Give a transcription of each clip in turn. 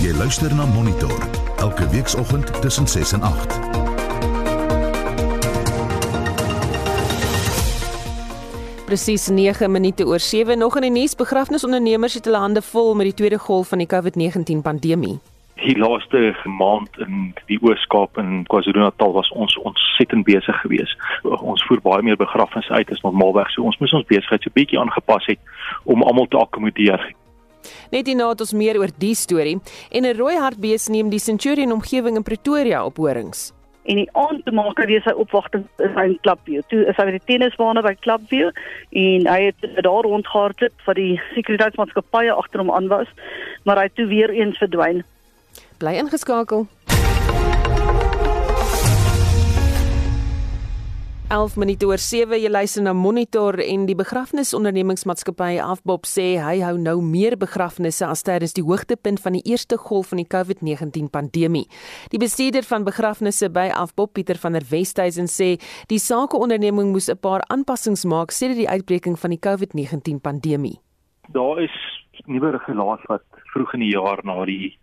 Jy luister na Monitor elke weekoggend tussen 6 en 8. Presies 9 minute oor 7 nog in die nuus begrafnisondernemers het hulle hande vol met die tweede golf van die COVID-19 pandemie. Die laaste maand in die Oos-Kaap en KwaZulu-Natal was ons ontsettend besig geweest. Ons voer baie meer begrafnisse uit as normaalweg, so ons moes ons besigheid so bietjie aangepas het om almal te akkommodeer. Net hierna het ons meer oor die storie en 'n rooi hartbees neem die Centurion omgewing in Pretoria op horings. En die aand te maak weer sy opwagting is hy in Klapview. Toe is hy by die tennisbane by Klapview en hy het daar rondgehardloop vir die sekuriteitsmaatskappye agter hom aan was, maar hy het toe weer eens verdwyn. Bly ingeskakel. 11 minute oor 7 jy luister na Monitor en die begrafnisondernemingsmaatskappy Afbob sê hy hou nou meer begrafnisse as tydens die hoogtepunt van die eerste golf van die COVID-19 pandemie. Die bestuurder van begrafnisse by Afbob Pieter van der Westhuizen sê die sakeonderneming moes 'n paar aanpassings maak sedert die uitbreking van die COVID-19 pandemie. Daar is nuwe regulasies wat vroeg in die jaar na die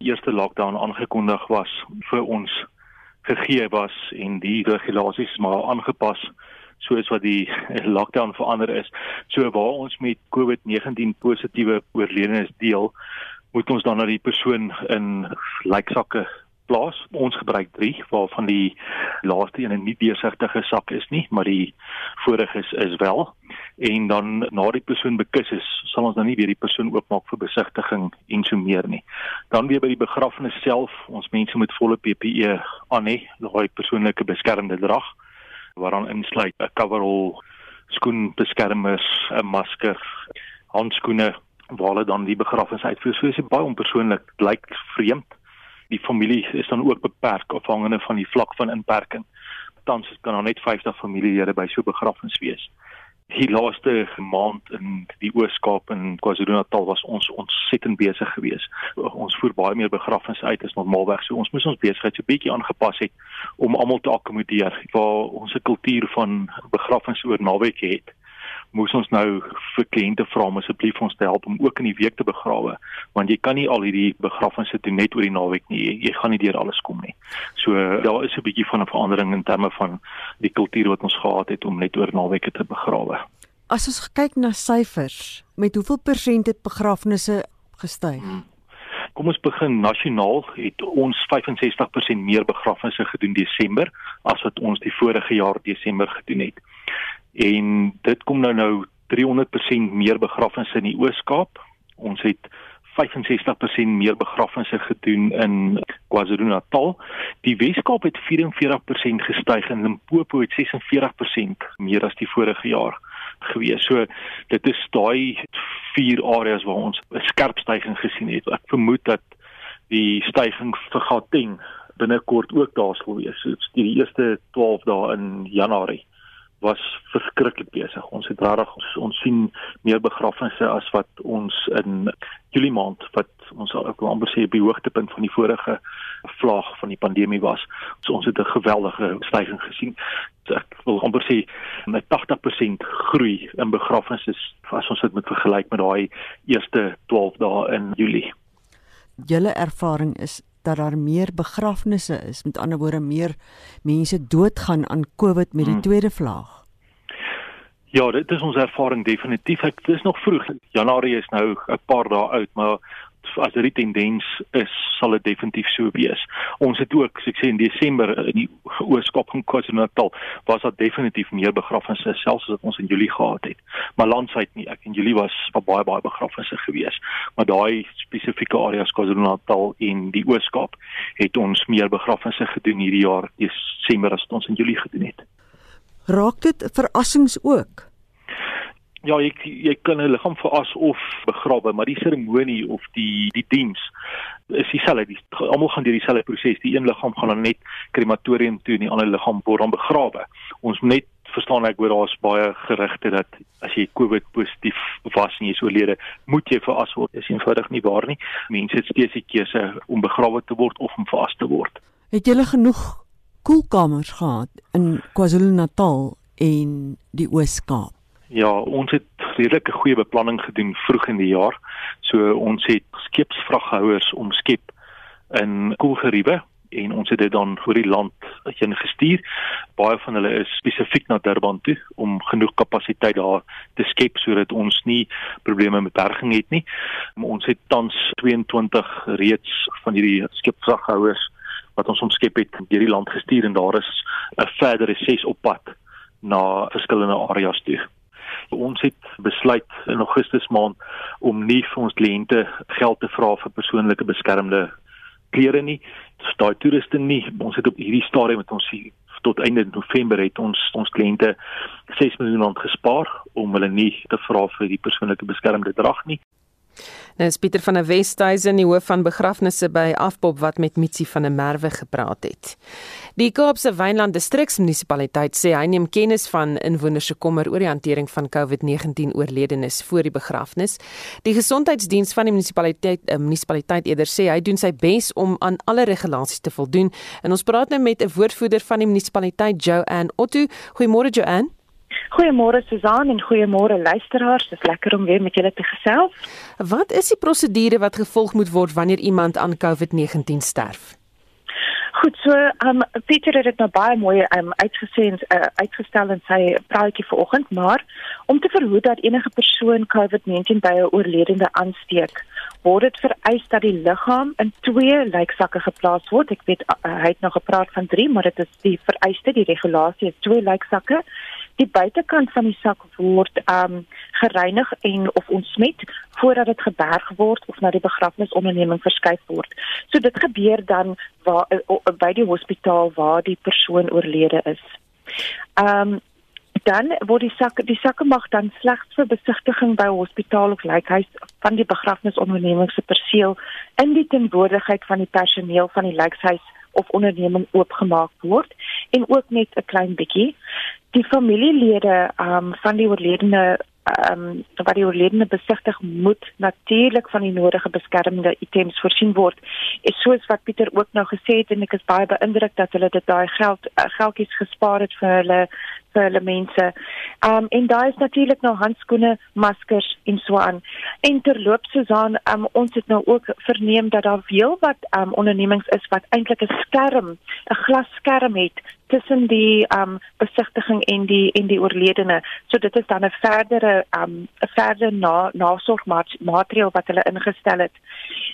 eerste lockdown aangekondig was vir ons gegee was en die regulasies maar aangepas soos wat die lockdown verander is. So waar ons met COVID-19 positiewe oorledenes deel, moet ons dan na die persoon in lyksakke plaas. Ons gebruik 3 waarvan die laaste een 'n nie deursigtige sak is nie, maar die vorige is is wel. En dan na die persoon bekus is, sal ons dan nie weer die persoon oopmaak vir besigtiging en so meer nie. Dan weer by die begrafnis self, ons mense moet volle PPE aan hê, daai persoonlike beskermende drag waaraan insluit 'n coverall, skoenbeskermers, 'n masker, handskoene waar hulle dan die begrafnis uitvoer. So is dit baie onpersoonlik, lyk vreemd die familie is dan ook beperk afhangende van die vlak van inperking. Tans kan daar net 50 familielede by so 'n begrafnis wees. Die laaste maand in die Oos-Kaap en KwaZulu-Natal was ons ontsettend besig geweest. Ons voer baie meer begrafnisse uit as normaalweg, so ons moes ons besigheid so bietjie aangepas het om almal te akkommodeer. Waar ons 'n kultuur van begrafnisse oor naweek het, moes ons nou vir kliënte vra om asseblief ons te help om ook in die week te begrawe want jy kan nie al hierdie begrafnisse doen net oor die naweek nie. Jy, jy gaan nie deur alles kom nie. So daar is 'n bietjie van 'n verandering in terme van die kultuur wat ons gehad het om net oor naweke te begrawe. As ons kyk na syfers met hoeveel persent het begrafnisse gestyg? Hmm. Kom ons begin nasionaal. Het ons 65% meer begrafnisse gedoen Desember as wat ons die vorige jaar Desember gedoen het en dit kom nou nou 300% meer begrafnisse in die Oos-Kaap. Ons het 65% meer begrafnisse gedoen in KwaZulu-Natal. Die Wes-Kaap het 44% gestyg en Limpopo het 46% meer as die vorige jaar gewees. So dit is daai vier areas waar ons 'n skerp stygings gesien het. Ek vermoed dat die stygings vir Gauteng binnekort ook daar sal wees. So die eerste 12 dae in Januarie was verskriklik besig. Ons het regtig ons, sien meer begrafnisse as wat ons in Julie maand wat ons ek wil amper sê die hoogtepunt van die vorige vlaag van die pandemie was. So ons het 'n geweldige stygings gesien. Ek wil amper sê met 80% groei in begrafnisse as ons dit met vergelyk met daai eerste 12 dae in Julie. Julle ervaring is dat daar meer begrafnisse is, met ander woorde meer mense doodgaan aan COVID met die hmm. tweede vlaag. Ja, dit is ons ervaring definitief. Ek dis nog vroeg. Januarie is nou 'n paar dae oud, maar as dit die tendens is, sal dit definitief so wees. Ons het ook, soos ek sê in Desember in die Ooskaap en KwaZulu-Natal was daar definitief meer begrafnisse selfs as wat ons in Julie gehad het. Maar landwyd nie. Ek en Julie was baie baie begrafnisse gewees. Maar daai spesifieke areas KwaZulu-Natal en die Ooskaap het ons meer begrafnisse gedoen hierdie jaar Desember as wat ons in Julie gedoen het. Raak dit verrassings ook? Ja, jy jy kan 'n liggaam veras of begrawe, maar die seremonie of die die diens is dieselfde. Die, almal gaan deur dieselfde proses. Die een liggaam gaan dan net krematorium toe en die ander liggaam word dan begrawe. Ons net verstaan ek hoor daar's baie gerugte dat as jy COVID positief was en jy is oorlede, moet jy veras word. Dis eenvoudig nie waar nie. Mense het steeds die keuse om begrawe te word of om veras te word. Het jy genoeg koelkamers gehad in KwaZulu-Natal en die Oos-Kaap? Ja, ons het redelike goeie beplanning gedoen vroeg in die jaar. So ons het skeepsvraghouers omskep in koelgeriewe en ons het dit dan oor die land heen gestuur. Baie van hulle is spesifiek na Durban toe om genoeg kapasiteit daar te skep sodat ons nie probleme met berging het nie. Ons het tans 22 reeds van hierdie skepvraghouers wat ons omskep het deur die land gestuur en daar is 'n verdere 6 op pad na verskillende areas toe. Ons het besluit in Augustus maand om nie vir ons kliënte geld te vra vir persoonlike beskermde klere nie. Daai toeriste nie. Ons het op hierdie stadium met ons tot einde November het ons ons kliënte 6 miljoen rand gespaar om hulle nie te vra vir die persoonlike beskermde drag nie. Nou is Pieter van der Westhuizen, die hoof van begrafnisse by Afpop wat met Mitsi van der Merwe gepraat het. Die Kaapse Wynland Distriksmunisipaliteit sê hy neem kennis van inwoners se kommer oor die hantering van COVID-19 oorledenes voor die begrafnis. Die gesondheidsdiens van die munisipaliteit, die munisipaliteit eerder sê hy doen sy bes om aan alle regulasies te voldoen. En ons praat nou met 'n woordvoerder van die munisipaliteit, Joanne Otto. Goeiemôre Joanne. Goeiemôre Susan en goeiemôre luisteraars. Dit is lekker om weer met julle te gesels. Wat is die prosedure wat gevolg moet word wanneer iemand aan COVID-19 sterf? Goed, so um Pieter het dit nou baie mooi um uitgesien uh, uitgestel in sy praatjie vanoggend, maar om te verhoed dat enige persoon COVID-19 by 'n oorledene aansteek, word dit vereis dat die liggaam in twee lijksakke geplaas word. Ek weet uh, hy het nog gepraat van 3, maar dit is die vereiste, die regulasie is twee lijksakke die buitekant van die sak word um gereinig en of ontsmet voordat dit geberg word of na die begrafnisonderneming verskuif word. So dit gebeur dan waar uh, by die hospitaal waar die persoon oorlede is. Um dan word die sak die sakke mag dan slegs vir besigtiging by hospitaal of lijkhuis van die begrafnisonderneming se perseel in die teenwoordigheid van die personeel van die lijkhuis of onderneming oopgemaak word en ook net 'n klein bietjie. Die familielede um, van die oorledene ehm um, wat die oorledene besigtig moet natuurlik van die nodige beskermende items voorsien word. Is soos wat Pieter ook nou gesê het en ek is baie beïndruk dat hulle dit daai geld uh, geldjies gespaar het vir hulle vir hulle mense. Um en daar is natuurlik nou handskoene, maskers en so aan. En terloops Susan, um ons het nou ook verneem dat daar veel wat um ondernemings is wat eintlik 'n skerm, 'n glasskerm het tussen die um besigtiging en die en die oorledene. So dit is dan 'n verdere um 'n verdere na nasorgmaatreël wat hulle ingestel het.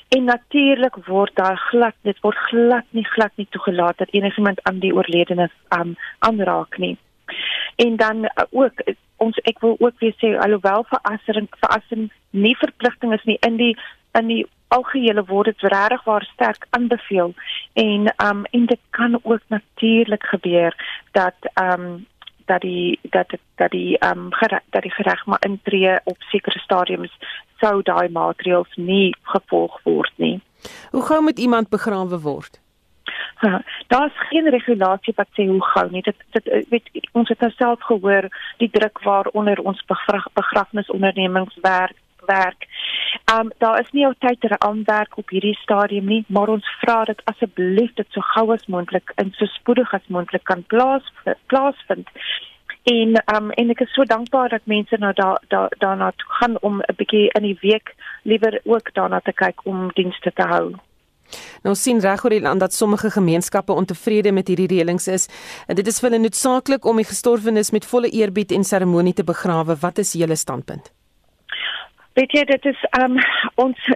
En natuurlik word daar glad dit word glad nie glad nie toegelaat dat enigiemand aan die oorledene um aanraak nie. En dan uh, ook uh, ons ek wil ook weer sê alhoewel verassering verassering nie verpligting is nie in die in die algehele word dit regtig waar sterk aanbeveel en um en dit kan ook natuurlik gebeur dat um dat die dat dat die um gereg, dat die gereg maar intree op sekere stadiums sou daai maatreëls nie gevolg word nie. Hoe gou moet iemand begrawe word? Daar's geen regulasie wat sê hoe gou nie. Dit dit eh, weet ons het self gehoor die druk waaronder ons begrafnisondernemings werk werk. Um daar is nie altyd 'n aanwerk op hierdie stadium nie, maar ons vra dat asseblief dit so gou as moontlik en so spoedig as moontlik kan plaas plaasvind. En um en ek is so dankbaar dat mense nou daar daar daarna gaan om 'n bietjie in die week liewer ook daarna te kyk om dienste te hou. Nou sien regoor die land dat sommige gemeenskappe ontevrede met hierdie reëlings is. En dit is vir hulle noodsaaklik om die gestorwenes met volle eerbied en seremonie te begrawe. Wat is julle standpunt? Weet jy dit is um ons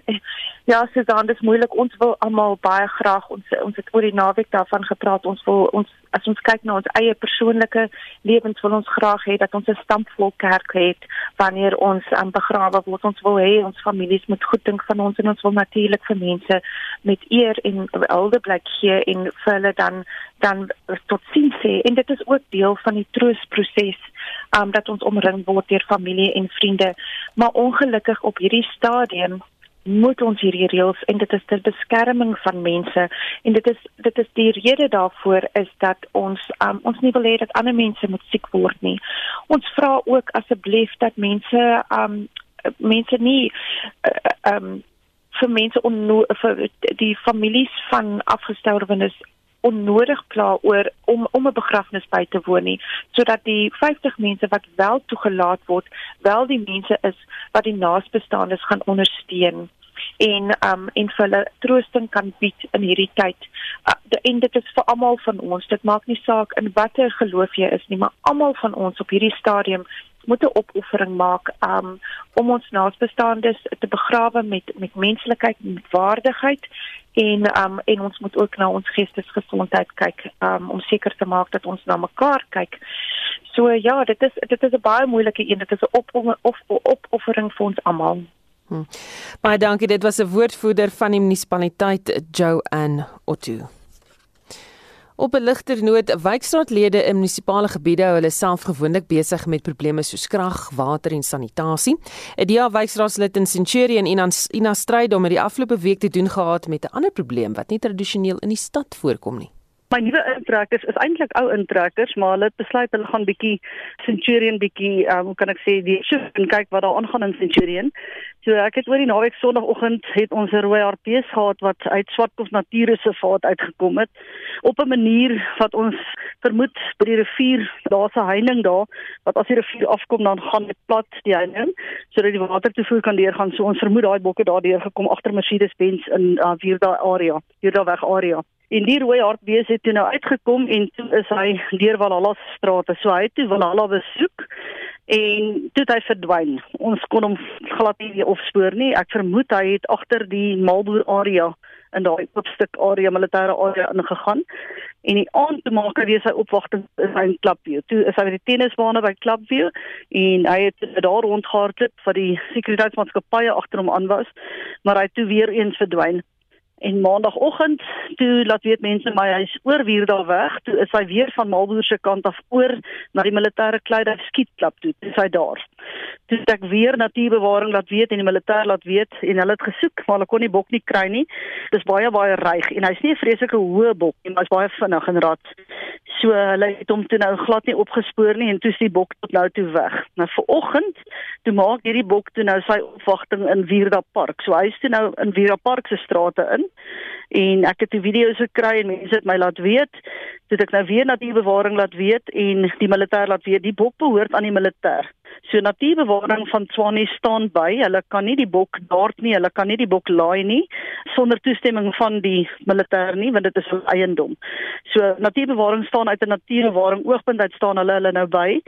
ja, Susan, dit is moeilik. Ons wil almal baie graag ons ons het oor die naweek daarvan gepraat. Ons wil ons as ons kyk na ons eie persoonlike lewens wil ons graag hê dat ons 'n stampvol kerk het wanneer ons um, begrawe word. Ons wil hê ons families moet goed dink van ons en ons wil natuurlik vir mense met eer en hulde blik gee en vir hulle dan dan tot sien sê en dit is ook deel van die troosproses um, dat ons omring word deur familie en vriende. Maar ongelukkig op hierdie stadium moet ons hierdie reëls en dit is ter beskerming van mense en dit is dit is die rede daarvoor is dat ons um, ons nie wil hê dat ander mense moet siek word nie. Ons vra ook asseblief dat mense um mense nie uh, um vir mense onno vir die families van afgestorwenes onnodig pla oor om om 'n begrafnis by te woon nie sodat die 50 mense wat wel toegelaat word wel die mense is wat die naasbestaandes gaan ondersteun en um en vir hulle troosting kan bied in hierdie tyd. Uh, en dit is vir almal van ons. Dit maak nie saak in watter geloof jy is nie, maar almal van ons op hierdie stadium moet 'n opoffering maak um om ons naasbestaandes te begrawe met met menslikheid en met waardigheid en um en ons moet ook na ons geestesgesondheid kyk um om seker te maak dat ons na mekaar kyk. So ja, dit is dit is 'n baie moeilike een. Dit is 'n op of opoffering vir ons almal. Hm. Baie dankie. Dit was 'n woordvoerder van die munisipaliteit Joanne Otto. Op 'n ligter noot, wijkstraatlede in munisipale gebiede hou hulle self gewoonlik besig met probleme soos krag, water en sanitasie. 'n DA wijkstraatslid in Centurion in Ina stryd om met die afgelope week te doen gehad met 'n ander probleem wat nie tradisioneel in die stad voorkom nie. My nuwe intrekkers is eintlik ou intrekkers, maar hulle het besluit hulle gaan bietjie Centurion bietjie, um, hoe kan ek sê, die shift en kyk wat daar aangaan in Centurion. So ek het oor die naweek Sondagoggend het ons 'n rooi hartbees gehad wat uit Swartkop Natuurreservaat uitgekom het op 'n manier wat ons vermoed by die rivier, daar's 'n heining daar wat as die rivier afkom dan gaan dit plat die heining sodat die water te voer kan deurgaan. So ons vermoed daai bokke daardeur gekom agter Mercedes-Benz in uh, Vierda area, Vierda weg area. En die rooi hartbees het toe nou uitgekom en toe is hy deur Valhalla strate. So hy het toe Valhalla besoek en toe het hy verdwyn. Ons kon hom glad nie opspoor nie. Ek vermoed hy het agter die Malboer area in daai oopstuk area militêre area ingegaan. En die aand toe maak hy weer sy opwagting in sy Klapview. Toe is hy by die tennisbane by Klapview en hy het daar rondgehardloop vir die sekuriteitsmaatskappye agter hom aan was, maar hy het toe weer eens verdwyn. En maandagooggend toe laat weet mense my hy's oor wier daar weg. Toe is hy weer van Malboer se kant af oor na die militêre kleider skietklap toe. Dis hy daar. Toe ek weer natuurbewaring laat weet en die militêr laat weet en hulle het gesoek maar hulle kon nie bok nie kry nie. Dis baie baie ryg en hy's nie 'n vreeslike hoë bok nie, maar hy's baie vinnig en rad. So hulle het hom toe nou glad nie opgespoor nie en toe is die bok tot nou toe weg. Nou vir oggend toe maak hierdie bok toe nou sy opwagting in Wierda Park. So hy's toe nou in Wierda Park se strate in en ek het die video's gekry en mense het my laat weet dit ek nou weer natuurbewaring laat weet en die militêr laat weet die bok behoort aan die militêr so natuurbewaring van Tswane staan by. Hulle kan nie die bok dart nie hulle kan nie die bok laai nie sonder toestemming van die militêr nie want dit is 'n eiendom. So natuurbewaring staan uit 'n natuurbewaring oogpunt uit staan hulle hulle nou by.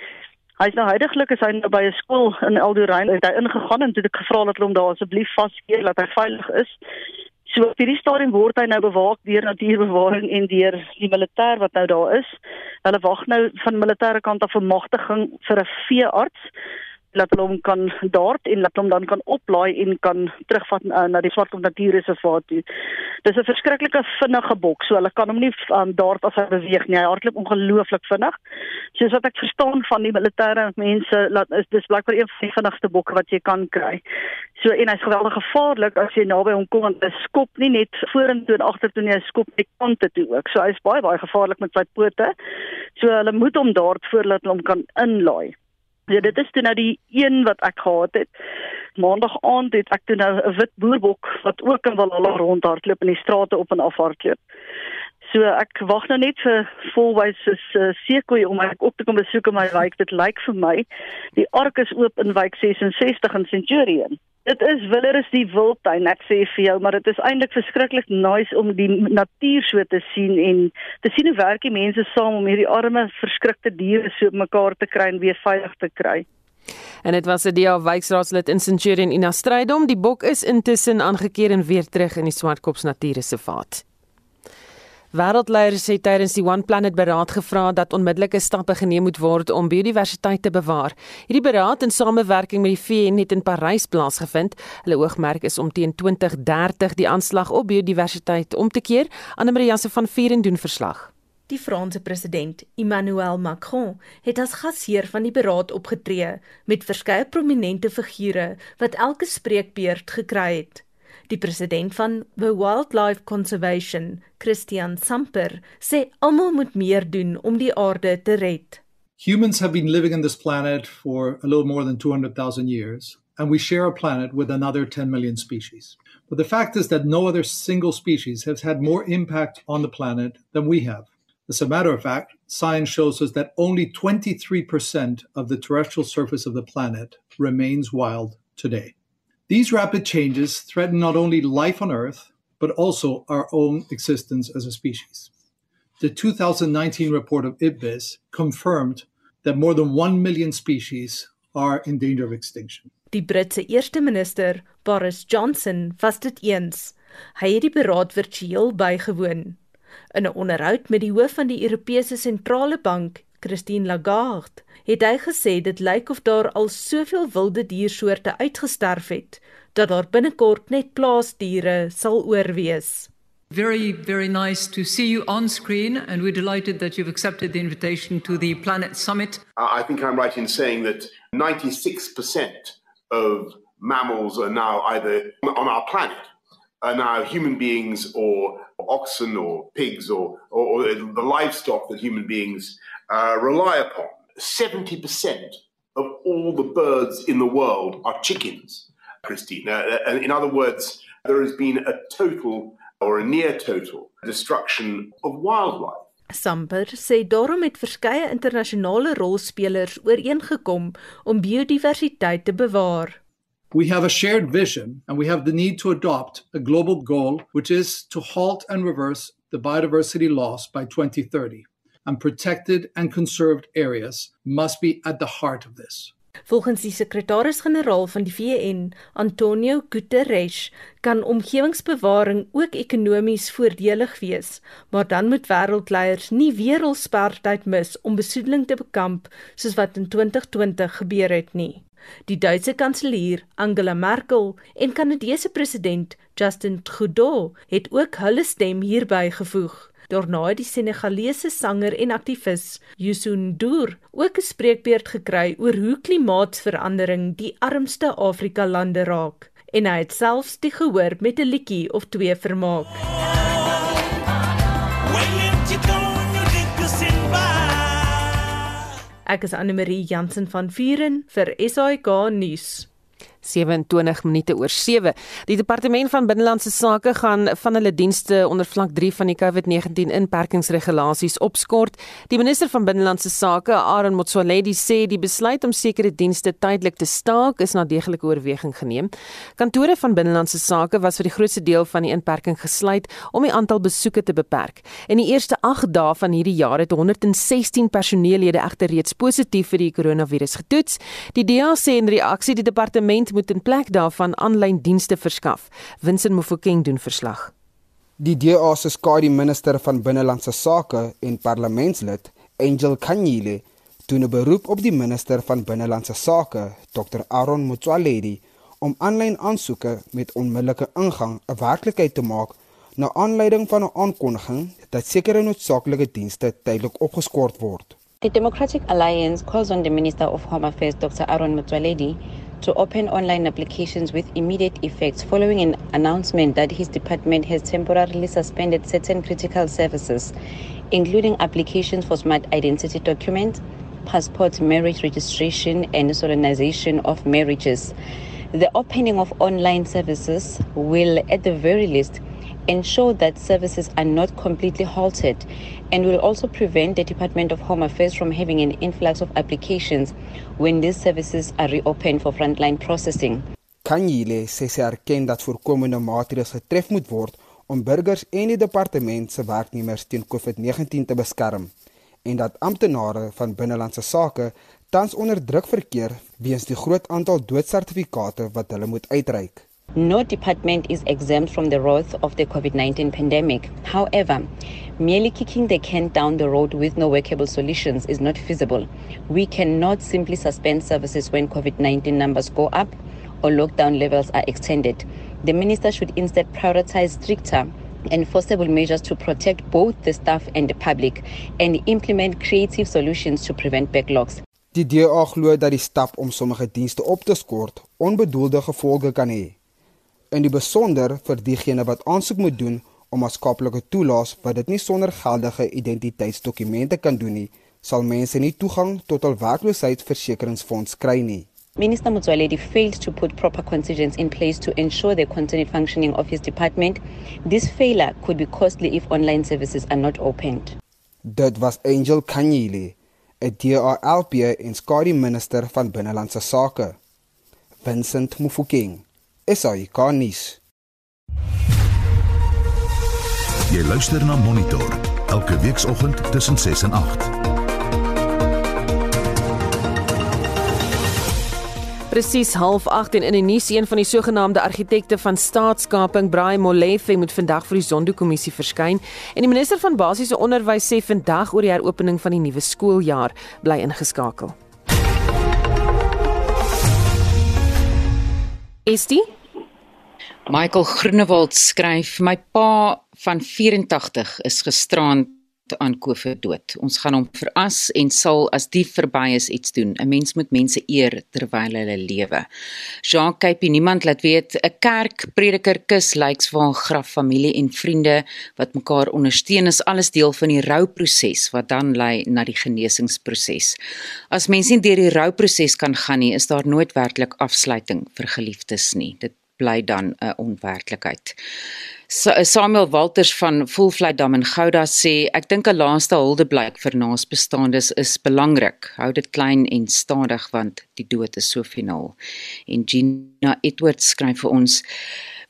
Hy is nou heidaglik is hy nou by 'n skool in Eldorain het hy ingegaan en toe het ek gevra dat hulle hom daar asseblief vaskeer dat hy veilig is. So op hierdie stadium word hy nou bewaak deur natuurbewaring en deur die militêr wat nou daar is. Hulle wag nou van militêre kant af 'n magtiging vir 'n veearts laat hulle hom kan dart en laat hom dan kan oplaai en kan terugvat uh, na die Swartkop Natuurreservaat toe. Dis 'n verskriklike vinnige bok, so hulle kan hom nie um, dart as hy beweeg nie. Hy hardloop ongelooflik vinnig. Soos wat ek verstaan van die militêre mense, laat is dis blykbaar een van die vinnigste bokke wat jy kan kry. So en hy's geweldig gevaarlik as jy naby hom kom want hy skop nie net vorentoe en agtertoe nie, hy skop net kante toe ook. So hy's baie baie gevaarlik met sy pote. So hulle moet hom dart voordat hulle hom kan inlaai. Ja, dit is toe nou die een wat ek gehad het. Maandag aand het ek toe nou 'n wit boerbok wat ook in Walhalla rondhardloop in die strate op en af hardloop. So ek wag nou net vir volwys soos uh, seekoei om my op te kom besoek in my wijk. Dit lyk vir my die ark is oop in wijk 66 in Centurion. Dit is Willeris die wildtuin, ek sê vir jou, maar dit is eintlik verskriklik nice om die natuur so te sien en te sien hoe werk die mense saam om hierdie arme verskrikte diere so mekaar te kry en weer veilig te kry. En dit was 'n DA wijkraadslid in Centurion in Astrydom. Die bok is intussen aangekeer en weer terug in die Swartkops Natuurreservaat. Wêreldleiers het tydens die One Planet beraad gevra dat onmiddellike stappe geneem moet word om biodiversiteit te bewaar. Hierdie beraad in samewerking met die VN het in Parys plaasgevind. Hulle oogmerk is om teen 2030 die aanslag op biodiversiteit om te keer. Anne-Marie Jansen van Vieren doen verslag. Die Franse president, Emmanuel Macron, het as gasheer van die beraad opgetree met verskeie prominente figure wat elke spreekbeurt gekry het. Die president van The Wildlife Conservation, Christian Samper, sê almal moet meer doen om die aarde te red. Humans have been living on this planet for a little more than 200,000 years. and we share a planet with another 10 million species. But the fact is that no other single species has had more impact on the planet than we have. As a matter of fact, science shows us that only 23% of the terrestrial surface of the planet remains wild today. These rapid changes threaten not only life on Earth, but also our own existence as a species. The 2019 report of IPBES confirmed that more than 1 million species are in danger of extinction. Die Britse eerste minister, Boris Johnson, was dit eens. Hy het die beraad virtueel bygewoon. In 'n onderhoud met die hoof van die Europese Sentrale Bank, Christine Lagarde, het hy gesê dit lyk of daar al soveel wilde diersoorte uitgesterf het dat daar binnekort net plaasdiere sal oorwees. Very, very nice to see you on screen, and we're delighted that you've accepted the invitation to the Planet Summit. I think I'm right in saying that 96% of mammals are now either on our planet are now human beings or oxen or pigs or, or, or the livestock that human beings uh, rely upon. 70% of all the birds in the world are chickens, Christine. Uh, in other words, there has been a total or a near total destruction of wildlife. Samper sê daarom het verskeie internasionale rolspelers ooreengekom om biodiversiteit te bewaar. We have a shared vision and we have the need to adopt a global goal which is to halt and reverse the biodiversity loss by 2030. And protected and conserved areas must be at the heart of this. Volgens die sekretaris-generaal van die VN, Antonio Guterres, kan omgewingsbewaring ook ekonomies voordelig wees, maar dan moet wêreldleiers nie weer hul spertyd mis om besoedeling te bekamp soos wat in 2020 gebeur het nie. Die Duitse kanselier Angela Merkel en Kanadese president Justin Trudeau het ook hulle stem hierby gevoeg. Daarna het die Senegalese sanger en aktivis Youssou N'Dour ook 'n spreekbeurt gekry oor hoe klimaatsverandering die armste Afrika lande raak en hy het selfs die gehoor met 'n liedjie of twee vermaak. Ek is Anne Marie Jansen van Vuren vir SAK nuus. 27 minute oor 7. Die departement van binnelandse sake gaan van hulle dienste onder vlak 3 van die COVID-19 inperkingsregulasies opskort. Die minister van binnelandse sake, Aaron Motsoaledi, sê die besluit om sekere dienste tydelik te staak is na deeglike oorweging geneem. Kantore van binnelandse sake was vir die grootste deel van die inperking gesluit om die aantal besoeke te beperk. In die eerste 8 dae van hierdie jaar het 116 personeellede egter reeds positief vir die koronavirus getoets. Die DA sê in reaksie die departement moet in plek daarvan aanlyn dienste verskaf. Winsin Mofokeng doen verslag. Die DA se skadu minister van binnelandse sake en parlementslid, Angel Kanyile, doen 'n beroep op die minister van binnelandse sake, Dr Aaron Motsoaledi, om aanlyn aansoeke met onmiddellike ingang 'n werklikheid te maak na aanleiding van 'n aankondiging dat sekere noodsaaklike dienste tydelik opgeskort word. The Democratic Alliance calls on the Minister of Home Affairs, Dr. Aaron Motsoaledi, to open online applications with immediate effects following an announcement that his department has temporarily suspended certain critical services, including applications for smart identity documents, passport marriage registration, and solemnization of marriages. The opening of online services will, at the very least, ensure that services are not completely halted and will also prevent the Department of Home Affairs from having an influx of applications when these services are reopened for frontline processing. Kanyile sê sy erken dat voorkomende maatreëls getref moet word om burgers en die departement se werknemers teen COVID-19 te beskerm en dat amptenare van binnelandse sake tans onder druk verkeer weens die groot aantal doodsertifikate wat hulle moet uitreik. No department is exempt from the wrath of the COVID 19 pandemic. However, merely kicking the can down the road with no workable solutions is not feasible. We cannot simply suspend services when COVID 19 numbers go up or lockdown levels are extended. The minister should instead prioritize stricter enforceable measures to protect both the staff and the public and implement creative solutions to prevent backlogs. Die DA glo dat die stap om sommige dienste op te skort onbedoelde gevolge kan hê in die besonder vir diegene wat aansoek moet doen om maatskaplike toelaas wat dit nie sonder geldige identiteitsdokumente kan doen nie, sal mense nie toegang tot hul werkloosheidsversekeringsfonds kry nie. Minister Motsoaledi failed to put proper contingents in place to ensure the continued functioning of his department. This failure could be costly if online services are not opened. Dit was Angel Kanyile, 'n DRLP en skare minister van binnelandse sake. Vincent Mufokeng, SAICanis. Jy luister na Monitor elke weekoggend tussen 6 en 8. Presies 08:30 en in die nuus een van die sogenaamde argitekte van staatskaping, Braai Molefe, moet vandag vir die Zondo-kommissie verskyn en die minister van basiese onderwys sê vandag oor die heropening van die nuwe skooljaar bly ingeskakel. Estie Michael Groenewald skryf: My pa van 84 is gisterand aan COVID dood. Ons gaan hom veras en sal as die verby is iets doen. 'n Mens moet mense eer terwyl hulle lewe. Jean Cape niemand laat weet 'n kerk prediker kus lyks waar graf familie en vriende wat mekaar ondersteun is alles deel van die rouproses wat dan lei na die genesingsproses. As mense nie deur die rouproses kan gaan nie, is daar nooit werklik afsluiting vir geliefdes nie. Dit bly dan 'n onwerklikheid. Eh, Samuel Walters van Volvleidam in Gouda sê ek dink 'n laaste huldeblyk vir naasbestaandes is belangrik. Hou dit klein en stadig want die dood is so finaal. En Gina Edwards skryf vir ons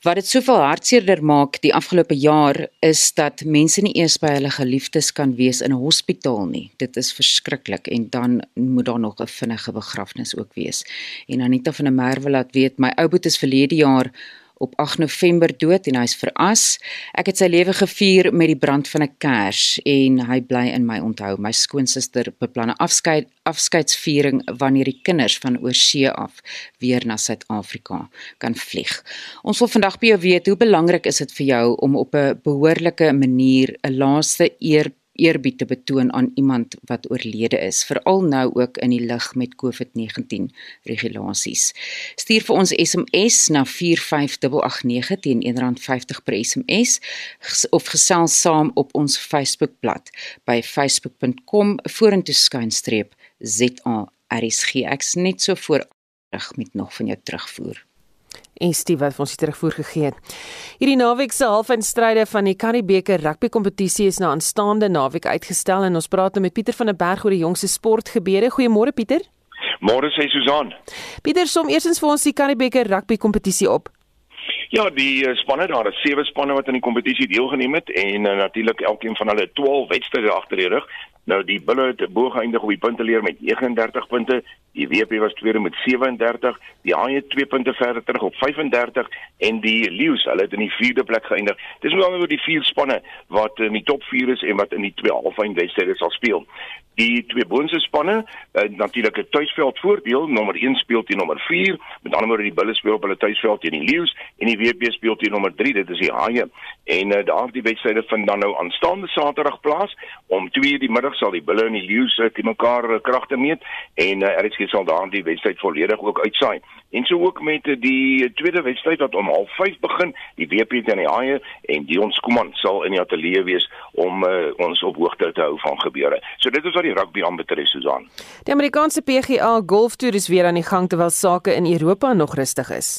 wat dit soveel hartseerder maak die afgelope jaar is dat mense nie eers by hulle geliefdes kan wees in 'n hospitaal nie. Dit is verskriklik en dan moet daar nog 'n vinnige begrafnis ook wees. En Anita van der Merwe laat weet my ou boet is verlede jaar op 8 November dood en hy's veras. Ek het sy lewe gevier met die brand van 'n kers en hy bly in my onthou. My skoonsister beplan 'n afskeid afskeidsviering wanneer die kinders van oorsee af weer na Suid-Afrika kan vlieg. Ons wil vandag by jou weet hoe belangrik is dit vir jou om op 'n behoorlike manier 'n laaste eer eerbied te betoon aan iemand wat oorlede is, veral nou ook in die lig met COVID-19 regulasies. Stuur vir ons SMS na 45889 teen R1.50 per SMS of gesels saam op ons Facebookblad by facebook.com vorentoe skynstreep ZARSG. Ek's net so voor met nog van jou terugvoer en Steve wat ons terugvoer gegee het. Hierdie naweek se halfeindstryde van die Karibeker rugby kompetisie is na aanstaande naweek uitgestel en ons praat nou met Pieter van der Berg oor die jongste sportgebeure. Goeiemôre Pieter. Môre sê Susan. Pieter, som eersins vir ons die Karibeker rugby kompetisie op. Ja, die uh, spanne daar, sewe spanne wat aan die kompetisie deelgeneem het en uh, natuurlik elkeen van hulle 12 wedstryde agter die rug. Nou die Bulle het bo geëindig op die punteleer met 39 punte. Die WP was tweede met 37. Die Haie 2 punte verder terug op 35 en die Lions, hulle het in die vierde plek geëindig. Dis nou oor die vier spanne wat in die top 4 is en wat in die twee halfeindwedstryde sal speel. Die twee boonste spanne, uh, natuurlik 'n tuisveld voordeel, nommer 1 speel teen nommer 4. Met ander woorde die Bulle speel op hulle tuisveld teen die Lions en die WP speel teen nommer 3, dit is die Haie. En uh, daardie wedstryde vind dan nou aanstaande Saterdag plaas om 2:00 die middag sal die Bulle en die Lions uh, te mekaar uh, kragte meet en uh, RSG sal daardie wedstryd volledig ook uitsaai. En so ook met uh, die tweede wedstryd wat om 05:30 begin, die WP teen die Haie en Dion Skuman sal in die ateljee wees om uh, ons op hoogte te hou van gebeure. So dit is wat die rugby aanbetref Susan. Die Amerikaanse PGA Golftoer is weer aan die gang terwyl sake in Europa nog rustig is.